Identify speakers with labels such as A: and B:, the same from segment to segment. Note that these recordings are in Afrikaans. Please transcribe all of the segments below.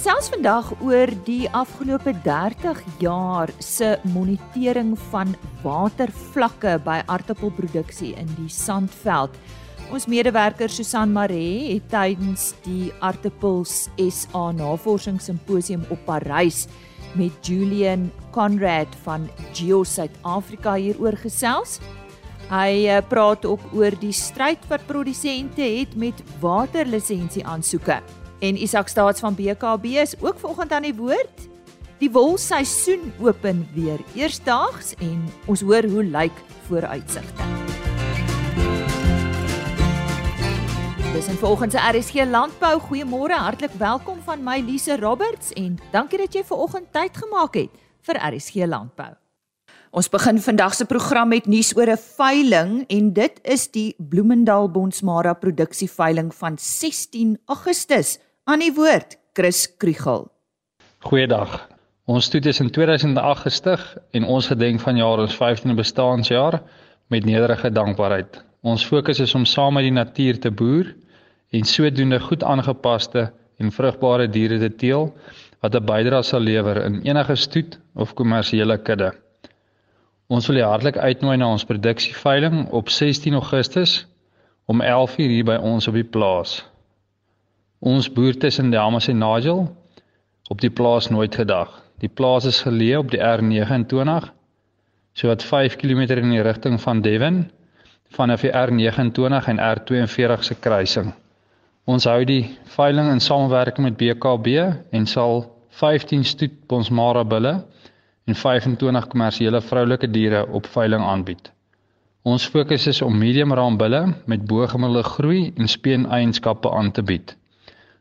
A: gesels vandag oor die afgelope 30 jaar se monitering van watervlakke by aardappelproduksie in die Sandveld. Ons medewerker Susan Maree het tydens die Aardappels SA Navorsingssimposium op Parys met Julian Conrad van Geo Suid-Afrika hieroor gesels. Hy eh, praat ook oor die stryd wat produsente het met waterlisensie aansoeke. En Isak Staats van BKB is ook vanoggend aan die woord. Die wolseisoen open weer eersdaags en ons hoor hoe lyk vooruitsigte. Dis in vanoggend se RSG Landbou. Goeiemôre, hartlik welkom van my Lise Roberts en dankie dat jy vanoggend tyd gemaak het vir RSG Landbou. Ons begin vandag se program met nuus oor 'n veiling en dit is die Bloemendal Bonsmara produksieveiling van 16 Augustus Aan die woord, Chris Krugel.
B: Goeiedag. Ons stoet is in 2008 gestig en ons gedenk van jaar ons 15de bestaanjaar met nederige dankbaarheid. Ons fokus is om saam met die natuur te boer en sodoende goed aangepaste en vrugbare diere te teel wat 'n bydrae sal lewer in enige stoet of kommersiële kudde. Ons wil julle hartlik uitnooi na ons produksieveiling op 16 Augustus om 11:00 hier by ons op die plaas. Ons boer tussen Damas en Nigel op die plaas nooit gedag. Die plaas is geleë op die R29 so wat 5 km in die rigting van Devon vanaf die R29 en R42 se kruising. Ons hou die veiling in samewerking met BKB en sal 15 stoet bonsmara bulle en 25 kommersiële vroulike diere op veiling aanbied. Ons fokus is om medium raam bulle met bo-gemiddelde groei en speen eienskappe aan te bied.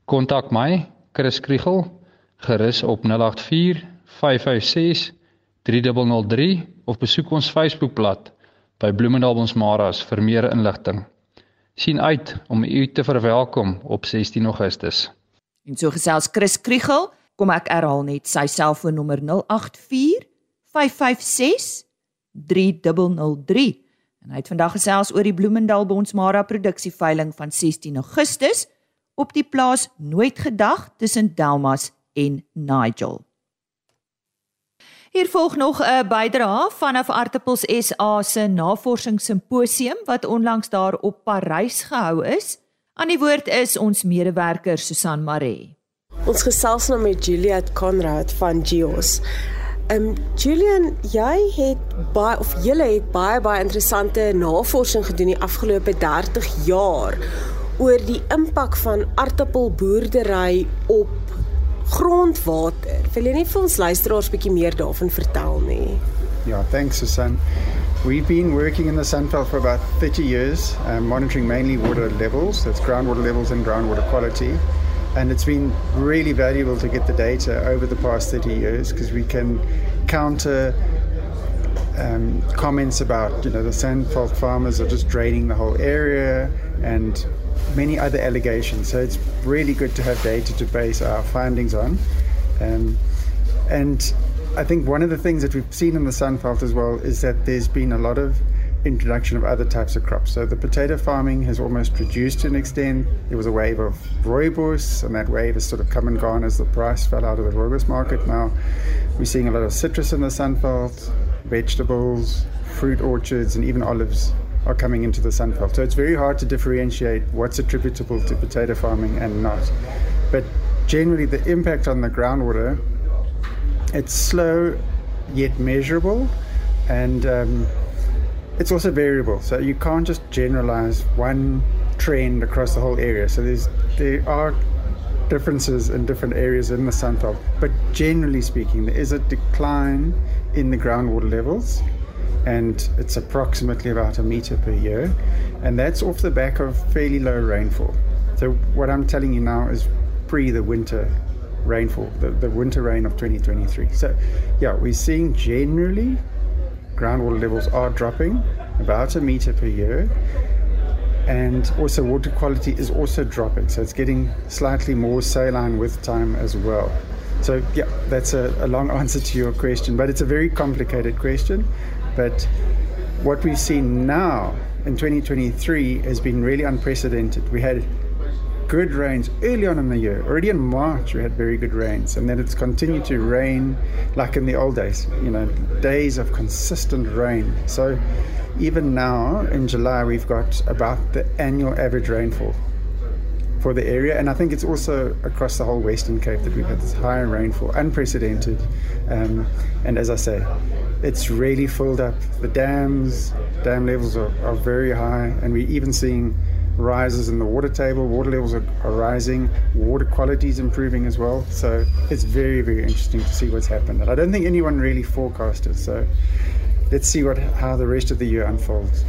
B: Kontak my, Chris Kriegel, gerus op 084 556 3003 of besoek ons Facebookblad by Bloemendal ons Maras vir meer inligting. sien uit om u te verwelkom op 16 Augustus.
A: En so gesels Chris Kriegel, kom ek herhaal net sy selfoonnommer 084 556 3003 en hy het vandag gesels oor die Bloemendal Bonsmara produksieveiling van 16 Augustus op die plaas nooit gedag tussen Delmas en Nigel. Hier volg nog 'n bydrae vanaf Artipels SA se navorsingssimposium wat onlangs daar op Parys gehou is. Aan die woord is ons medewerker Susan Maree.
C: Ons gesels nou met Juliet Conrad van Geos. Ehm um, Julian, jy het baie of julle het baie baie interessante navorsing gedoen die afgelope 30 jaar oor die impak van op grondwater. Wil jy net vir ons bietjie meer daarvan vertel nie?
D: Thanks Susan. We've been working in the Sunfell for about 30 years, um, monitoring mainly water levels, that's groundwater levels and groundwater quality. And it's been really valuable to get the data over the past 30 years because we can counter um, comments about, you know, the Sandfeld farmers are just draining the whole area and many other allegations. So it's really good to have data to base our findings on. Um, and I think one of the things that we've seen in the Sunfelt as well is that there's been a lot of introduction of other types of crops. So the potato farming has almost reduced to an extent. There was a wave of rooibos, and that wave has sort of come and gone as the price fell out of the rooibos market. Now we're seeing a lot of citrus in the Sunfelt, vegetables, fruit orchards, and even olives are coming into the sunfelt. So it's very hard to differentiate what's attributable to potato farming and not. But generally, the impact on the groundwater, it's slow yet measurable, and um, it's also variable. So you can't just generalize one trend across the whole area. So there's there are differences in different areas in the sunfelt, but generally speaking, there is a decline in the groundwater levels and it's approximately about a meter per year, and that's off the back of fairly low rainfall. So, what I'm telling you now is pre the winter rainfall, the, the winter rain of 2023. So, yeah, we're seeing generally groundwater levels are dropping about a meter per year. And also, water quality is also dropping. So, it's getting slightly more saline with time as well. So, yeah, that's a, a long answer to your question, but it's a very complicated question. But what we've seen now in 2023 has been really unprecedented. We had good rains early on in the year. Already in March, we had very good rains, and then it's continued to rain like in the old days, you know, days of consistent rain. So even now in July, we've got about the annual average rainfall for the area, and I think it's also across the whole Western Cape that we've had this higher rainfall, unprecedented. Um, and as I say, it's really filled up. The dams, dam levels are, are very high, and we're even seeing rises in the water table. Water levels are, are rising. Water quality is improving as well. So it's very, very interesting to see what's happened. And I don't think anyone really forecasted. So let's see what how the rest of the year unfolds.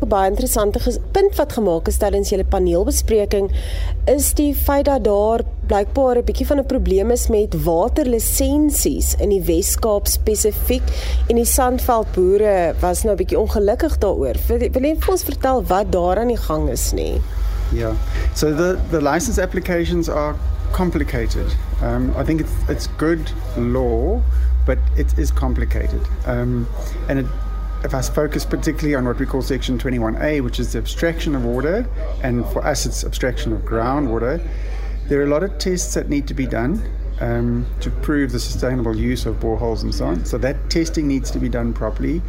C: 'n baie interessante punt wat gemaak is tydens julle paneelbespreking is die feit dat daar blykbaar 'n bietjie van 'n probleem is met waterlisensies in die Wes-Kaap spesifiek en die Sandveldboere was nou 'n bietjie ongelukkig daaroor. Wil, wil jy vir ons vertel wat daar aan die gang is nie?
D: Yeah. So the the license applications are complicated. Um, I think it's it's good law, but it is complicated. Um, and it if I focus particularly on what we call Section 21A, which is the abstraction of water, and for us it's abstraction of groundwater, there are a lot of tests that need to be done um, to prove the sustainable use of boreholes and so on. So that testing needs to be done properly.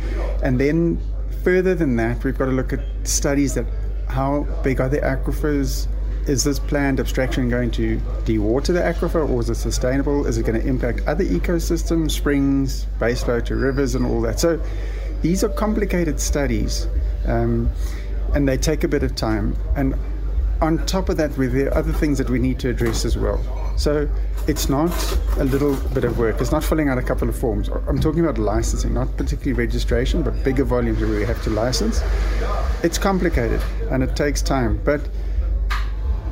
D: And then further than that, we've got to look at studies that how big are the aquifers? Is this planned abstraction going to dewater the aquifer or is it sustainable? Is it going to impact other ecosystems, springs, baseflow to rivers and all that? So these are complicated studies um, and they take a bit of time. And on top of that, there are other things that we need to address as well. So it's not a little bit of work. It's not filling out a couple of forms. I'm talking about licensing, not particularly registration, but bigger volumes where we have to license. It's complicated and it takes time. But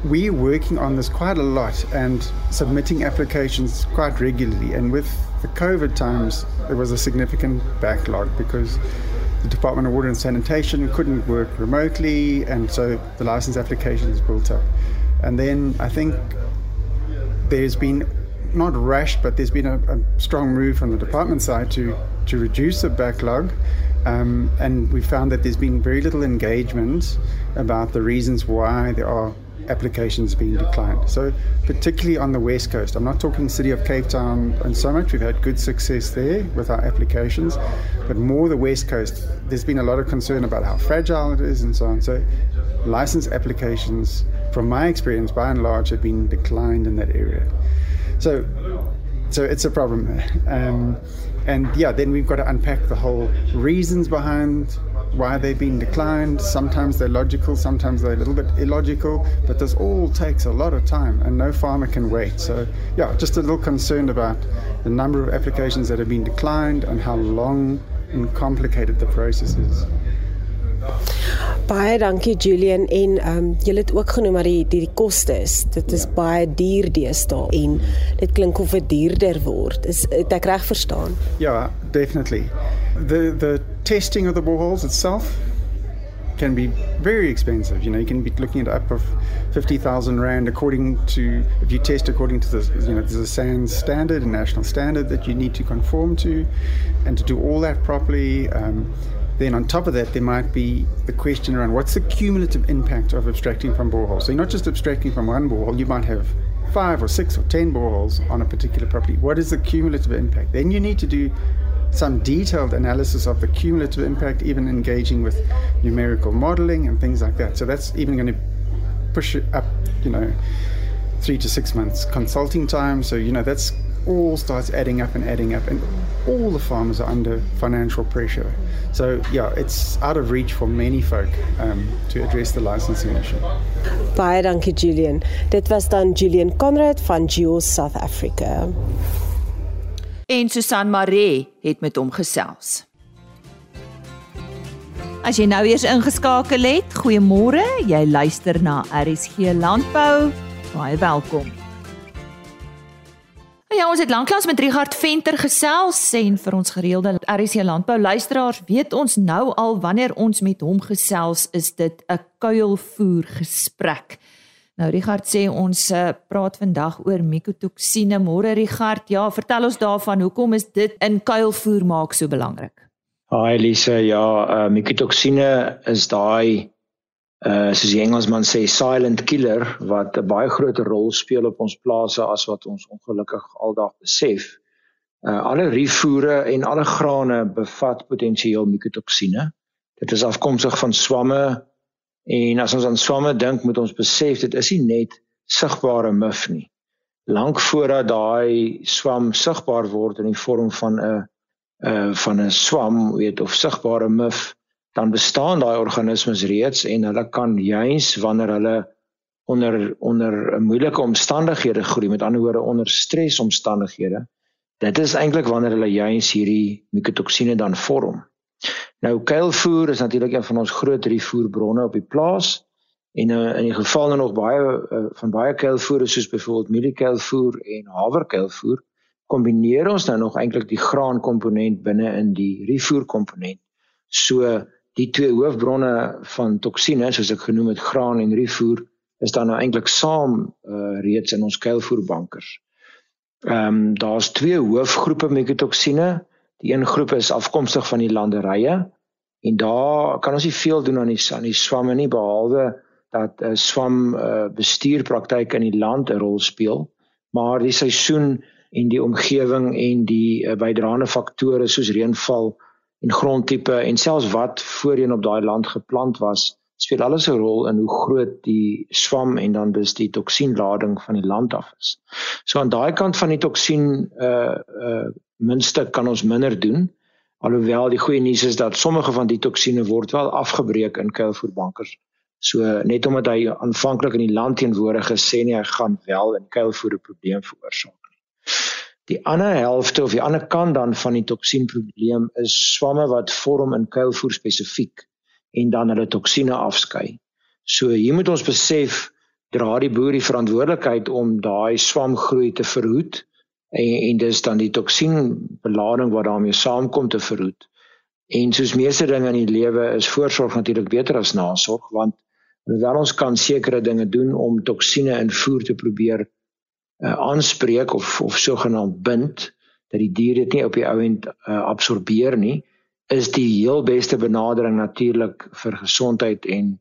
D: we're working on this quite a lot and submitting applications quite regularly. And with the COVID times, there was a significant backlog because the Department of Water and Sanitation couldn't work remotely, and so the license application is built up. And then I think there's been not rushed, but there's been a, a strong move from the department side to to reduce the backlog. Um, and we found that there's been very little engagement about the reasons why there are applications being declined. So, particularly on the west coast, I'm not talking city of Cape Town and so much. We've had good success there with our applications, but more the west coast. There's been a lot of concern about how fragile it is and so on. So, license applications, from my experience, by and large, have been declined in that area. So, so it's a problem. Um, and yeah, then we've got to unpack the whole reasons behind why they've been declined. Sometimes they're logical, sometimes they're a little bit illogical, but this all takes a lot of time and no farmer can wait. So, yeah, just a little concerned about the number of applications that have been declined and how long and complicated the process is.
C: Baie dankie Julian en ehm um, jy het ook genoem dat die die, die koste is. Dit is ja. baie duur deesdae en dit klink of dit duurder word. Is het ek reg verstaan?
D: Ja, definitely. The the testing of the boreholes itself can be very expensive. You know, you can be looking at up of 50,000 rand according to if you test according to the you know there's a SANS standard, a national standard that you need to conform to and to do all that properly um then on top of that, there might be the question around what's the cumulative impact of abstracting from boreholes. So you're not just abstracting from one borehole, you might have five or six or ten boreholes on a particular property. What is the cumulative impact? Then you need to do some detailed analysis of the cumulative impact, even engaging with numerical modeling and things like that. So that's even going to push it up, you know, three to six months consulting time. So, you know, that's all starts adding up and adding up, and all the farmers are under financial pressure. So, yeah, it's out of reach for many folk um, to address the licensing issue.
C: Baie dankie Julian. Dit was dan Julian Conrad van Geos South Africa.
A: En Susan Maree het met hom gesels. As jy nou eers ingeskakel het, goeiemôre. Jy luister na RSG Landbou. Baie welkom. Ja, ons het lanklaas met Richard Venter gesels en vir ons gereelde RC landbou luisteraars weet ons nou al wanneer ons met hom gesels is dit 'n kuilvoer gesprek. Nou Richard sê ons uh, praat vandag oor mikotoksine. Môre Richard, ja, vertel ons daarvan hoekom is dit in kuilvoer maak so belangrik?
E: Haai Elise, ja, uh, mikotoksine is daai uh soos die Engelsman sê silent killer wat 'n baie groter rol speel op ons plase as wat ons ongelukkig aldag besef. Uh alle rifoere en alle grane bevat potensieel mikotoksine. Dit is afkomstig van swamme en as ons aan swamme dink, moet ons besef dit is nie net sigbare mif nie. Lank voordat daai swam sigbaar word in die vorm van 'n uh van 'n swam, weet of sigbare mif, dan bestaan daai organismes reeds en hulle kan juis wanneer hulle onder onder moeilike omstandighede groei met ander woorde onder stresomstandighede dit is eintlik wanneer hulle juis hierdie mikotoksine dan vorm. Nou kuilvoer is natuurlik een van ons groot rifoerbronne op die plaas en uh, in die geval nou nog baie uh, van baie kuilvoere soos byvoorbeeld mieliekuilvoer en haverkuilvoer kombineer ons nou nog eintlik die graankomponent binne in die rifoerkomponent so die twee hoofbronne van toksine soos ek genoem het graan en rifoer is dan nou eintlik saam uh, reeds in ons kuilvoerbankers. Ehm um, daar's twee hoofgroepe mikotoksine. Die een groep is afkomstig van die landerye en daar kan ons nie veel doen aan die aan die swamme nie behalwe dat 'n uh, swam uh, bestuurpraktyk in die land 'n rol speel, maar die seisoen en die omgewing en die uh, bydraende faktore soos reënval en grondtipe en selfs wat voorheen op daai land geplant was speel alles 'n rol in hoe groot die swam en dan dus die toksienlading van die land af is. So aan daai kant van die toksien uh uh minste kan ons minder doen. Alhoewel die goeie nuus is dat sommige van die toksine word wel afgebreek in kuilvoerbankers. So net omdat hy aanvanklik in die land teenwoordig is, sê nie hy gaan wel in kuilvoer 'n probleem veroorsaak. Die ander helfte of die ander kant dan van die toksienprobleem is swamme wat vorm in kuilvoer spesifiek en dan hulle toksine afskei. So hier moet ons besef dra die boer die verantwoordelikheid om daai swamgroei te verhoed en en dis dan die toksienbelading wat daarmee saamkom te verhoed. En soos meeste dinge in die lewe is voorsorg natuurlik beter as nasorg want hoewel ons kan sekere dinge doen om toksine in voer te probeer uh, aanspreek of of sogenaamd bind dat die dier dit nie op die ouend uh, absorbeer nie is die heel beste benadering natuurlik vir gesondheid en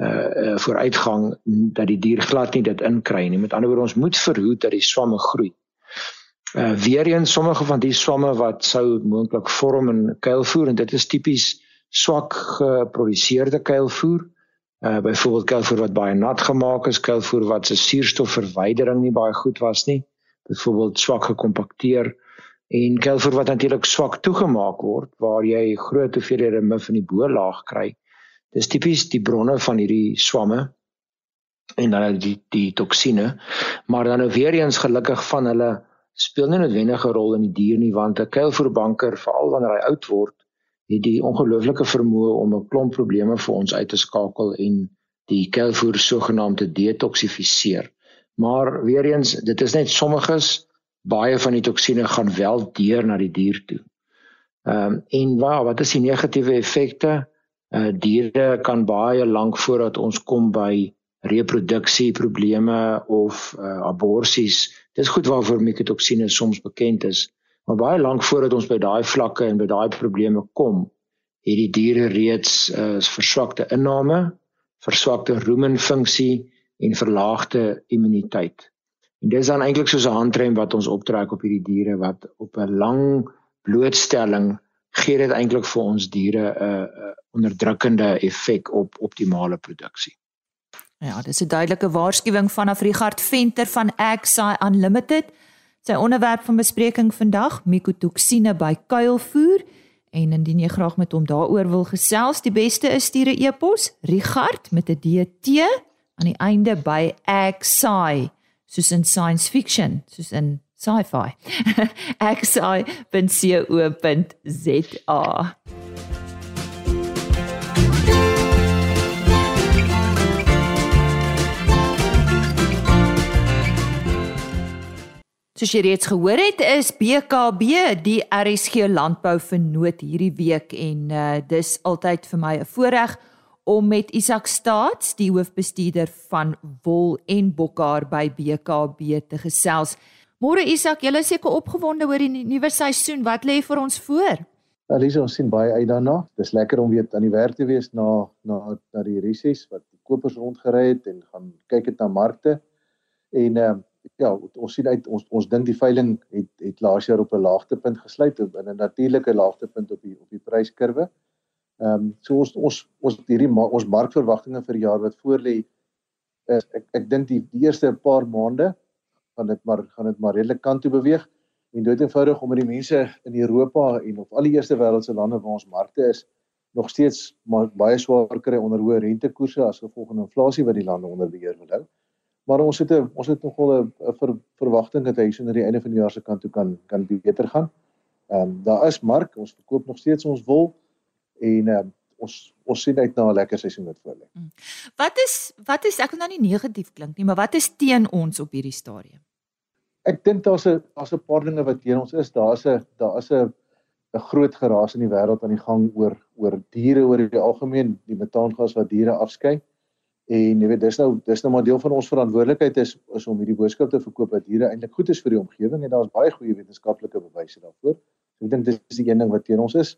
E: uh, uh vooruitgang dat die dier glad nie dit inkry nie. Met ander woorde ons moet verhoed dat die swamme groei. Uh weer eens sommige van die swamme wat sou moontlik vorm in kuilvoer en dit is tipies swak geproduseerde kuilvoer uh byvoorbeeld kuilvoer wat baie nat gemaak is, kuilvoer wat se suurstofverwydering nie baie goed was nie, byvoorbeeld swak gekompakteer en kuilvoer wat natuurlik swak toegemaak word waar jy groot hoeveelhede mif in die bo-laag kry. Dis tipies die bronne van hierdie swamme en dan die die toksine, maar dan nou weer eens gelukkig van hulle speel nie noodwendige rol in die dier nie want 'n kuilvoerbanker veral wanneer hy oud word het die ongelooflike vermoë om 'n klomp probleme vir ons uit te skakel en die kelvoer sogenaamd te detoksifiseer. Maar weer eens, dit is net sommiges baie van die toksine gaan wel deur na die dier toe. Ehm um, en waar wat is die negatiewe effekte? Uh diere kan baie lank voordat ons kom by reproduksieprobleme of uh, aborsies. Dis goed waarvoor mikotoksine soms bekend is. Maar baie lank voordat ons by daai vlakke en by daai probleme kom, het die diere reeds 'n uh, verswakte inname, verswakte rumenfunksie en verlaagde immuniteit. En dis dan eintlik soos 'n handrem wat ons optrek op hierdie diere wat op 'n lang blootstelling gee dit eintlik vir ons diere 'n uh, uh, onderdrukkende effek op optimale produksie.
A: Ja, dis 'n duidelike waarskuwing vanaf Richard Venter van Axi Unlimited. Sy onderwerp van bespreking vandag, mikotoksine by kuilvoer en indien jy graag met hom daaroor wil gesels, die beste is stuur 'n e-pos Richard met 'n DT aan die einde by xi soos in science fiction, soos in sci-fi. xi.co.za Soos jy reeds gehoor het, is BKB die RSG landbou vernoot hierdie week en uh, dis altyd vir my 'n voorreg om met Isak Staats, die hoofbestuurder van wol en bokhaar by BKB te gesels. Môre Isak, jy is seker opgewonde oor die nuwe seisoen. Wat lê vir ons voor?
F: Alisa, ons sien baie uit daarna. Dis lekker om weer aan die werk te wees na na na die reses wat verkopers rondgery het en gaan kyk het na markte. En ehm uh, ja, ons sien uit ons ons dink die veiling het het laas jaar op 'n laagtepunt gesluit in 'n natuurlike laagtepunt op die op die pryskurwe. Ehm um, so ons ons ons hierdie ons markverwagtinge vir die jaar wat voorlê is ek ek dink die, die eerste paar maande gaan dit maar gaan dit maar redelik kant toe beweeg en dood eenvoudig omdat die mense in Europa en of al die eerste wêreldse lande waar ons markte is nog steeds maar baie swaar kry onder hoë rentekoerse as gevolg van inflasie wat die lande onder beheer wil hou. Maar ons het 'n ons het nogal 'n ver, verwagting dat hy so na die einde van die jaar se kant toe kan kan beter gaan. Ehm um, daar is mark, ons verkoop nog steeds ons wol en ehm um, ons ons sien uit na 'n lekker seisoen wat voor lê. Hmm.
A: Wat is wat is ek wil nou nie negatief klink nie, maar wat is teen ons op hierdie stadium?
F: Ek dink daar's 'n daar's 'n paar dinge wat teen ons is. Daar's 'n daar is 'n 'n groot geraas in die wêreld aan die gang oor oor diere oor die algemeen, die metaangas wat diere afskei. En jy weet dis nou dis nou maar deel van ons verantwoordelikheid is is om hierdie boodskap te verkoop dat diere eintlik goed is vir die omgewing en daar's baie goeie wetenskaplike bewyse daarvoor. So ek dink dis die een ding wat teen ons is.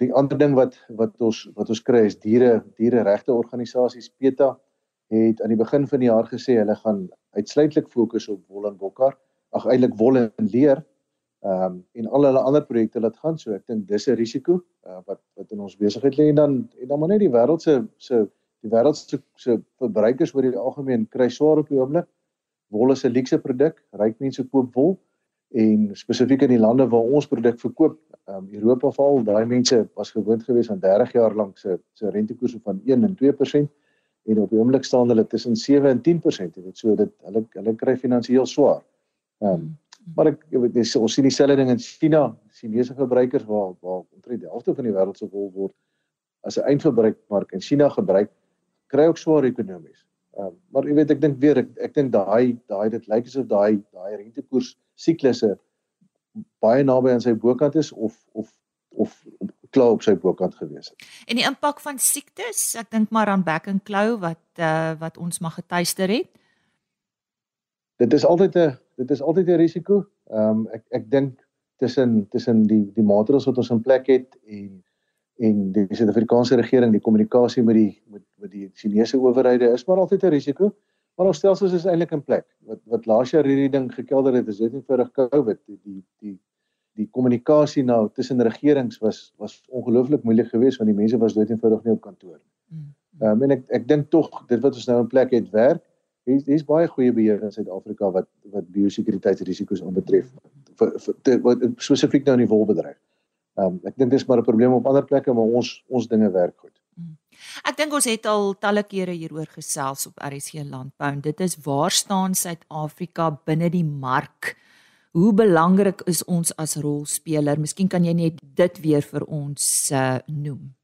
F: Die ander ding wat wat ons wat ons kry is diere diere regte organisasies PETA het aan die begin van die jaar gesê hulle gaan uitsluitlik fokus op wol en bokkar, ag eintlik wol en leer ehm um, en al hulle ander projekte laat gaan so ek dink dis 'n risiko uh, wat wat in ons besigheid lê en dan en dan maar net die wêreld se se die wêreld se se verbruikers oor die algemeen kry swaar op die oomblik. Wol is 'n luukse produk ryk mense koop wol en spesifiek in die lande waar ons produk verkoop ehm um, Europa val daai mense was gewoond geweest aan 30 jaar lank se se rentekoerse van 1 en 2% en op die oomblik staan hulle tussen 7 en 10% jy weet so dit hulle hulle kry finansiëel swaar. Ehm um, Maar ek weet dis ons sien dieselfde ding in China, Chinese verbruikers waar waar omtrent die helfte van die wêreld se wol word as 'n eindverbruikmark in China gebruik, kry ook swaar ekonomies. Ehm um, maar jy weet ek dink weer ek ek dink daai daai dit lyk asof daai daai rentekoers siklusse baie naby aan sy bokant is of of of klaar op sy bokant gewees het.
A: En die impak van siektes, ek dink maar aan back and claw wat uh, wat ons mag getuister het.
F: Dit is altyd 'n dit is altyd 'n risiko. Ehm um, ek ek dink tussen tussen die die maatreëls wat ons in plek het en en die Suid-Afrikaanse regering die kommunikasie met die met met die Chinese owerhede is maar altyd 'n risiko. Maar ons stelsels is eintlik in plek. Wat wat laas jaar hierdie ding gekelder het, is dit nie vir COVID die die die die kommunikasie nou tussen regerings was was ongelooflik moeilik geweest want die mense was dood eenvoudig nie op kantoor nie. Mm, mm. Ehm um, en ek ek dink tog dit wat ons nou in plek het werk hier's hier's baie goeie beheer in Suid-Afrika wat wat biosekuriteitsrisiko's aanbetref vir, vir wat spesifiek nou in die wolbedryf. Ehm um, ek dink dis maar 'n probleem op ander plekke maar ons ons dinge werk goed. Hmm.
A: Ek dink ons het al talle kere hieroor gesels op RSC Landbou dit is waar staan Suid-Afrika binne die mark? Hoe belangrik is ons as rolspeler? Miskien kan jy net dit weer vir ons uh, noem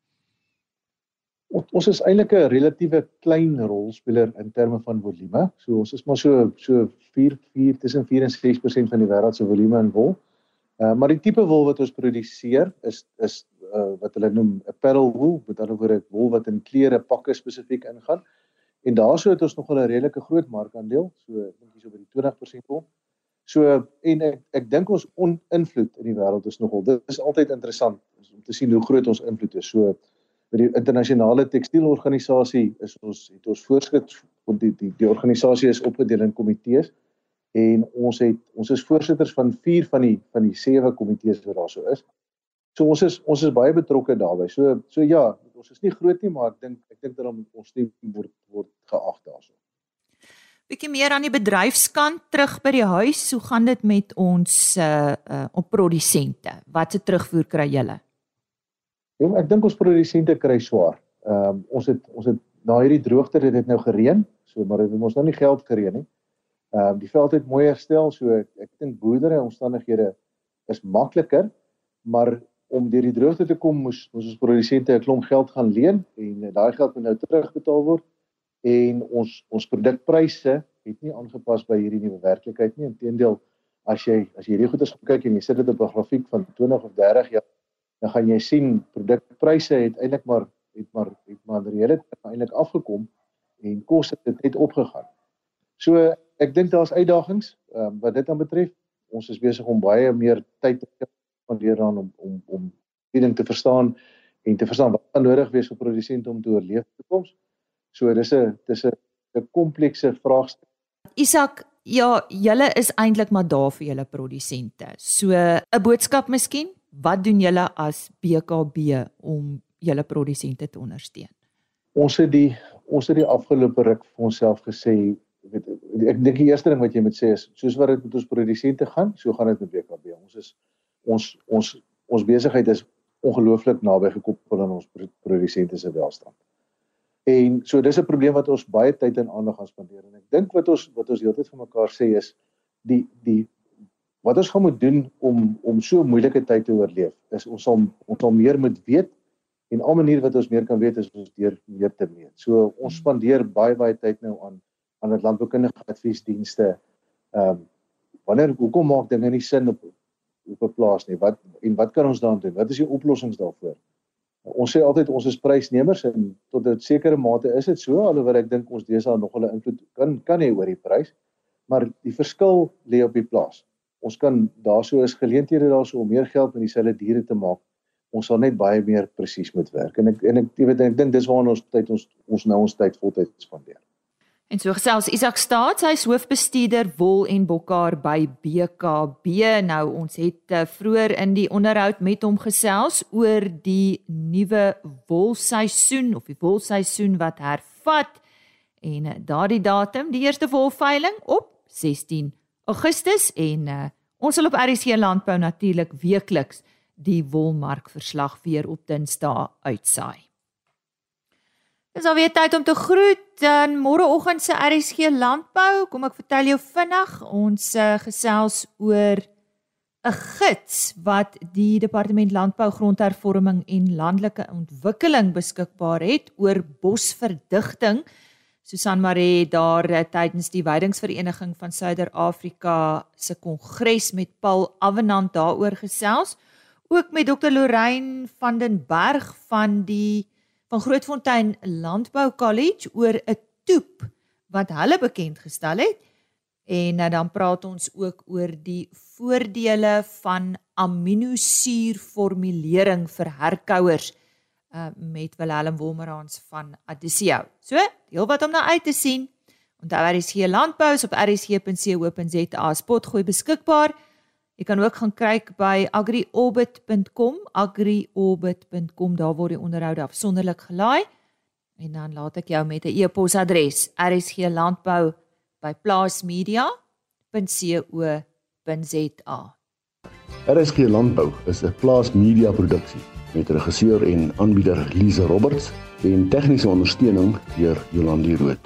F: ons is eintlik 'n relatiewe klein rolspeler in terme van volume. So ons is maar so so 4 4 tussen 4 en 6% van die wêreld se volume in wol. Uh maar die tipe wol wat ons produseer is is uh wat hulle noem apparel wool, met ander woorde wol wat in klere pakke spesifiek ingaan. En daarso het ons nog 'n redelike groot markandeel, so ek dink hierso by die 20% kom. So en ek ek dink ons on-invloed in die wêreld is nogal dit is altyd interessant om te sien hoe groot ons invloed is. So by die internasionale tekstielorganisasie is ons het ons voorskrif die die die organisasie is opgedeel in komitees en ons het ons is voorsitters van 4 van die van die 7 komitees wat daar so is. So ons is ons is baie betrokke daarbey. So so ja, ons is nie groot nie, maar ek dink ek dink dat ons stem word word geag daarso.
A: Bietjie meer aan die bedryfskant terug by die huis. Hoe gaan dit met ons uh uh op produsente? Watse terugvoer kry julle?
F: Ja, ek dink ons produsente kry swaar. Ehm um, ons het ons het na hierdie droogte het dit nou gereën, so maar dit het ons nou nie geld gereën nie. Ehm um, die veld het mooi herstel, so ek, ek dink boerdery omstandighede is makliker, maar om deur die droogte te kom moes ons ons produsente 'n klomp geld gaan leen en daai geld moet nou terugbetaal word en ons ons produkpryse het nie aangepas by hierdie nuwe werklikheid nie. Inteendeel, as jy as jy hierdie goeie kyk en jy sit dit op 'n grafiek van 20 of 30 jaar dan gaan jy sien produkpryse het eintlik maar het maar het maar redelik eintlik afgekom en koste het net opgegaan. So ek dink daar's uitdagings um, wat dit aan betref. Ons is besig om baie meer tyd te spandeer aan om om om die ding te verstaan en te verstaan wat nodig wees vir produsente om te oorleef in die toekoms. So dis 'n dis 'n 'n komplekse vraagstuk.
A: Isak, ja, julle is eintlik maar daar vir julle produsente. So 'n boodskap miskien, wat doen julle as BKB om julle produsente te ondersteun?
F: Ons het die ons het die afgelope ruk vir onsself gesê ek dink die eerste ding wat jy moet sê is soos wat dit met ons produsente gaan, so gaan dit met BKB. Ons is ons ons ons besigheid is ongelooflik naby gekoppel aan ons produsente se welstand. En so dis 'n probleem wat ons baie tyd en aandag gaan spandeer en ek dink wat ons wat ons heeltyd vir mekaar sê is die die wat ons gaan moet doen om om so 'n moeilike tyd te oorleef is ons sal ons sal meer moet weet en al maniere wat ons meer kan weet is ons deur meer te meet. So ons spandeer baie baie tyd nou aan aan dit landboukundige adviesdienste. Ehm um, wanneer hoekom maak dinge nie sin op op 'n plaas nie? Wat en wat kan ons daaraan doen? Wat is die oplossings daarvoor? Ons sê altyd ons is prysnemers en tot 'n sekere mate is dit so alhoewel ek dink ons deesdae nog hulle invloed kan kan hê oor die prys. Maar die verskil lê op die plaas. Ons kan daarso is geleenthede daarso om meer geld met dieselfde diere te maak. Ons sal net baie meer presies moet werk. En ek en ek weet ek dink dis waar ons tyd ons ons nou ons tyd voltyd spandeer.
A: En so gesels Isak Staats, hy is hoofbestuurder wol en bokhaar by BKB. Nou ons het uh, vroeër in die onderhoud met hom gesels oor die nuwe wolseisoen of die wolseisoen wat hervat en uh, daardie datum, die eerste wolveiling op 16 Augustus en uh, ons sal op RC Landbou natuurlik weekliks die wolmarkverslag weer op Dinsdae uitsaai. Dis alweer tyd om te groet. Dan môreoggend se RSG Landbou, kom ek vertel jou vinnig, ons uh, gesels oor 'n gids wat die Departement Landbou, Grondhervorming en Landelike Ontwikkeling beskikbaar het oor bosverdigting. Susan Maree daar uh, tydens die Weidingsvereniging van Suider-Afrika se kongres met Paul Avenant daaroor gesels. Ook met Dr. Lorraine van den Berg van die van Grootfontein Landbou College oor 'n toep wat hulle bekend gestel het. En nou dan praat ons ook oor die voordele van aminosuurformulering vir herkouers uh, met Willem Wolmerans van Adisio. So, heel wat om na uit te sien. Onthou RSG Landbou op rsg.co.za spotgooi beskikbaar. Jy kan ook gaan kyk by agriorbit.com, agriorbit.com, daar word die onderhoude afsonderlik gelaai. En dan laat ek jou met 'n e-posadres, rsglandbou@plaasmedia.co.za.
G: RSG Landbou is 'n Plaas Media produksie met regisseur en aanbieder Lize Roberts en tegniese ondersteuning deur Jolande Rooi.